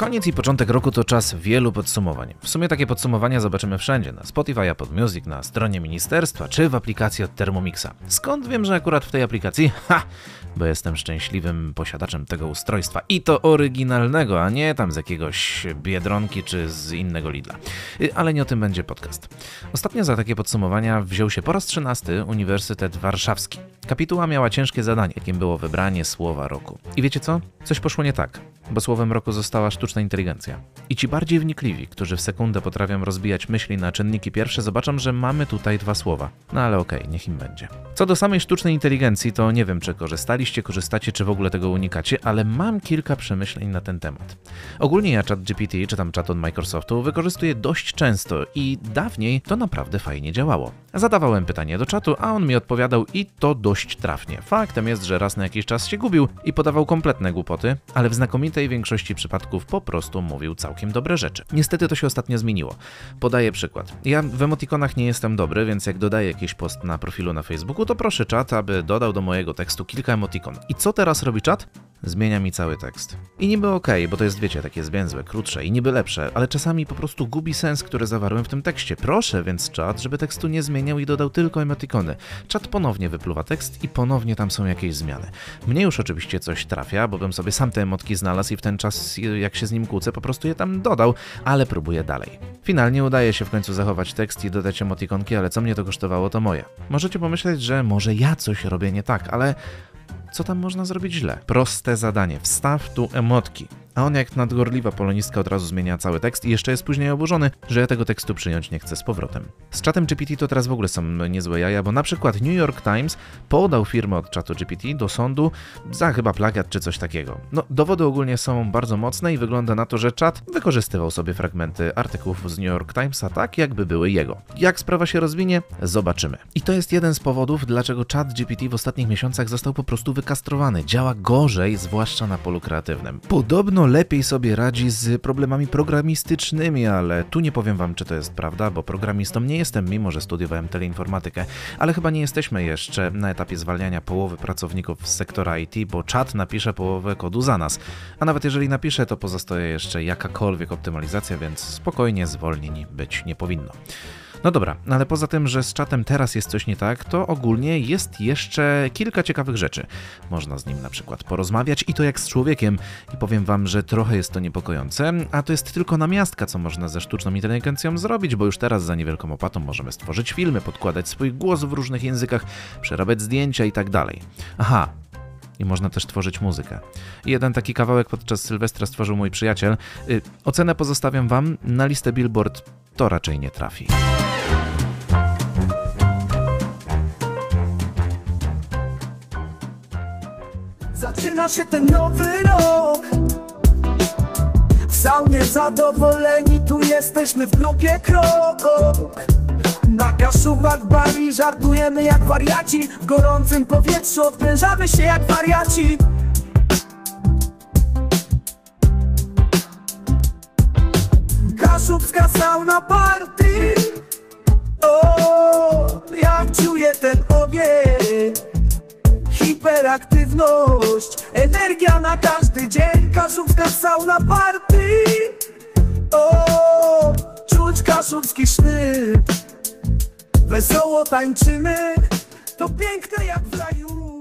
Koniec i początek roku to czas wielu podsumowań. W sumie takie podsumowania zobaczymy wszędzie, na Spotify, Apple Music, na stronie ministerstwa, czy w aplikacji od Thermomixa. Skąd wiem, że akurat w tej aplikacji? Ha! Bo jestem szczęśliwym posiadaczem tego ustrojstwa. I to oryginalnego, a nie tam z jakiegoś Biedronki czy z innego Lidla. Y, ale nie o tym będzie podcast. Ostatnio za takie podsumowania wziął się po raz trzynasty Uniwersytet Warszawski. Kapituła miała ciężkie zadanie, jakim było wybranie słowa roku. I wiecie co? Coś poszło nie tak bo słowem roku została sztuczna inteligencja. I ci bardziej wnikliwi, którzy w sekundę potrafią rozbijać myśli na czynniki pierwsze, zobaczą, że mamy tutaj dwa słowa. No ale okej, okay, niech im będzie. Co do samej sztucznej inteligencji, to nie wiem, czy korzystaliście, korzystacie, czy w ogóle tego unikacie, ale mam kilka przemyśleń na ten temat. Ogólnie ja chat GPT, czy tam chat od Microsoftu, wykorzystuję dość często i dawniej to naprawdę fajnie działało. Zadawałem pytanie do czatu, a on mi odpowiadał i to dość trafnie. Faktem jest, że raz na jakiś czas się gubił i podawał kompletne głupoty, ale w znakomitej większości przypadków po prostu mówił całkiem dobre rzeczy. Niestety to się ostatnio zmieniło. Podaję przykład. Ja w emotikonach nie jestem dobry, więc jak dodaję jakiś post na profilu na Facebooku, to proszę czat, aby dodał do mojego tekstu kilka emotikon. I co teraz robi czat? Zmienia mi cały tekst. I niby okej, okay, bo to jest, wiecie, takie zwięzłe, krótsze i niby lepsze, ale czasami po prostu gubi sens, który zawarłem w tym tekście. Proszę więc czat, żeby tekstu nie zmieniał i dodał tylko emotikony. Czat ponownie wypluwa tekst i ponownie tam są jakieś zmiany. Mnie już oczywiście coś trafia, bo bym sobie sam te emotki znalazł i w ten czas, jak się z nim kłócę, po prostu je tam dodał, ale próbuję dalej. Finalnie udaje się w końcu zachować tekst i dodać emotikonki, ale co mnie to kosztowało, to moje. Możecie pomyśleć, że może ja coś robię nie tak, ale co tam można zrobić źle? Proste zadanie. Wstaw tu emotki a on jak nadgorliwa polonistka od razu zmienia cały tekst i jeszcze jest później oburzony, że ja tego tekstu przyjąć nie chcę z powrotem. Z czatem GPT to teraz w ogóle są niezłe jaja, bo na przykład New York Times podał firmę od czatu GPT do sądu za chyba plagiat czy coś takiego. No, dowody ogólnie są bardzo mocne i wygląda na to, że czat wykorzystywał sobie fragmenty artykułów z New York Timesa tak, jakby były jego. Jak sprawa się rozwinie, zobaczymy. I to jest jeden z powodów, dlaczego czat GPT w ostatnich miesiącach został po prostu wykastrowany. Działa gorzej, zwłaszcza na polu kreatywnym. Podobno lepiej sobie radzi z problemami programistycznymi, ale tu nie powiem wam, czy to jest prawda, bo programistą nie jestem, mimo że studiowałem teleinformatykę, ale chyba nie jesteśmy jeszcze na etapie zwalniania połowy pracowników z sektora IT, bo czat napisze połowę kodu za nas. A nawet jeżeli napisze, to pozostaje jeszcze jakakolwiek optymalizacja, więc spokojnie zwolnień być nie powinno. No dobra, ale poza tym, że z czatem teraz jest coś nie tak, to ogólnie jest jeszcze kilka ciekawych rzeczy. Można z nim na przykład porozmawiać i to jak z człowiekiem. I powiem wam, że trochę jest to niepokojące, a to jest tylko namiastka, co można ze sztuczną inteligencją zrobić, bo już teraz za niewielką opłatą możemy stworzyć filmy, podkładać swój głos w różnych językach, przerabiać zdjęcia i tak dalej. Aha, i można też tworzyć muzykę. Jeden taki kawałek podczas Sylwestra stworzył mój przyjaciel. Yy, ocenę pozostawiam Wam, na listę Billboard to raczej nie trafi. Zaczyna się ten nowy rok. W saunie zadowoleni, tu jesteśmy w grupie krok Na kaszubach bari żartujemy jak wariaci. W gorącym powietrzu odprężamy się jak wariaci. Kaszubska sauna party. O, jak czuję ten ogień hiperaktywność. Energia na każdy dzień Kaszubska sauna party. O, czuć kaszubski sznyt Wesoło tańczymy. To piękne jak w raju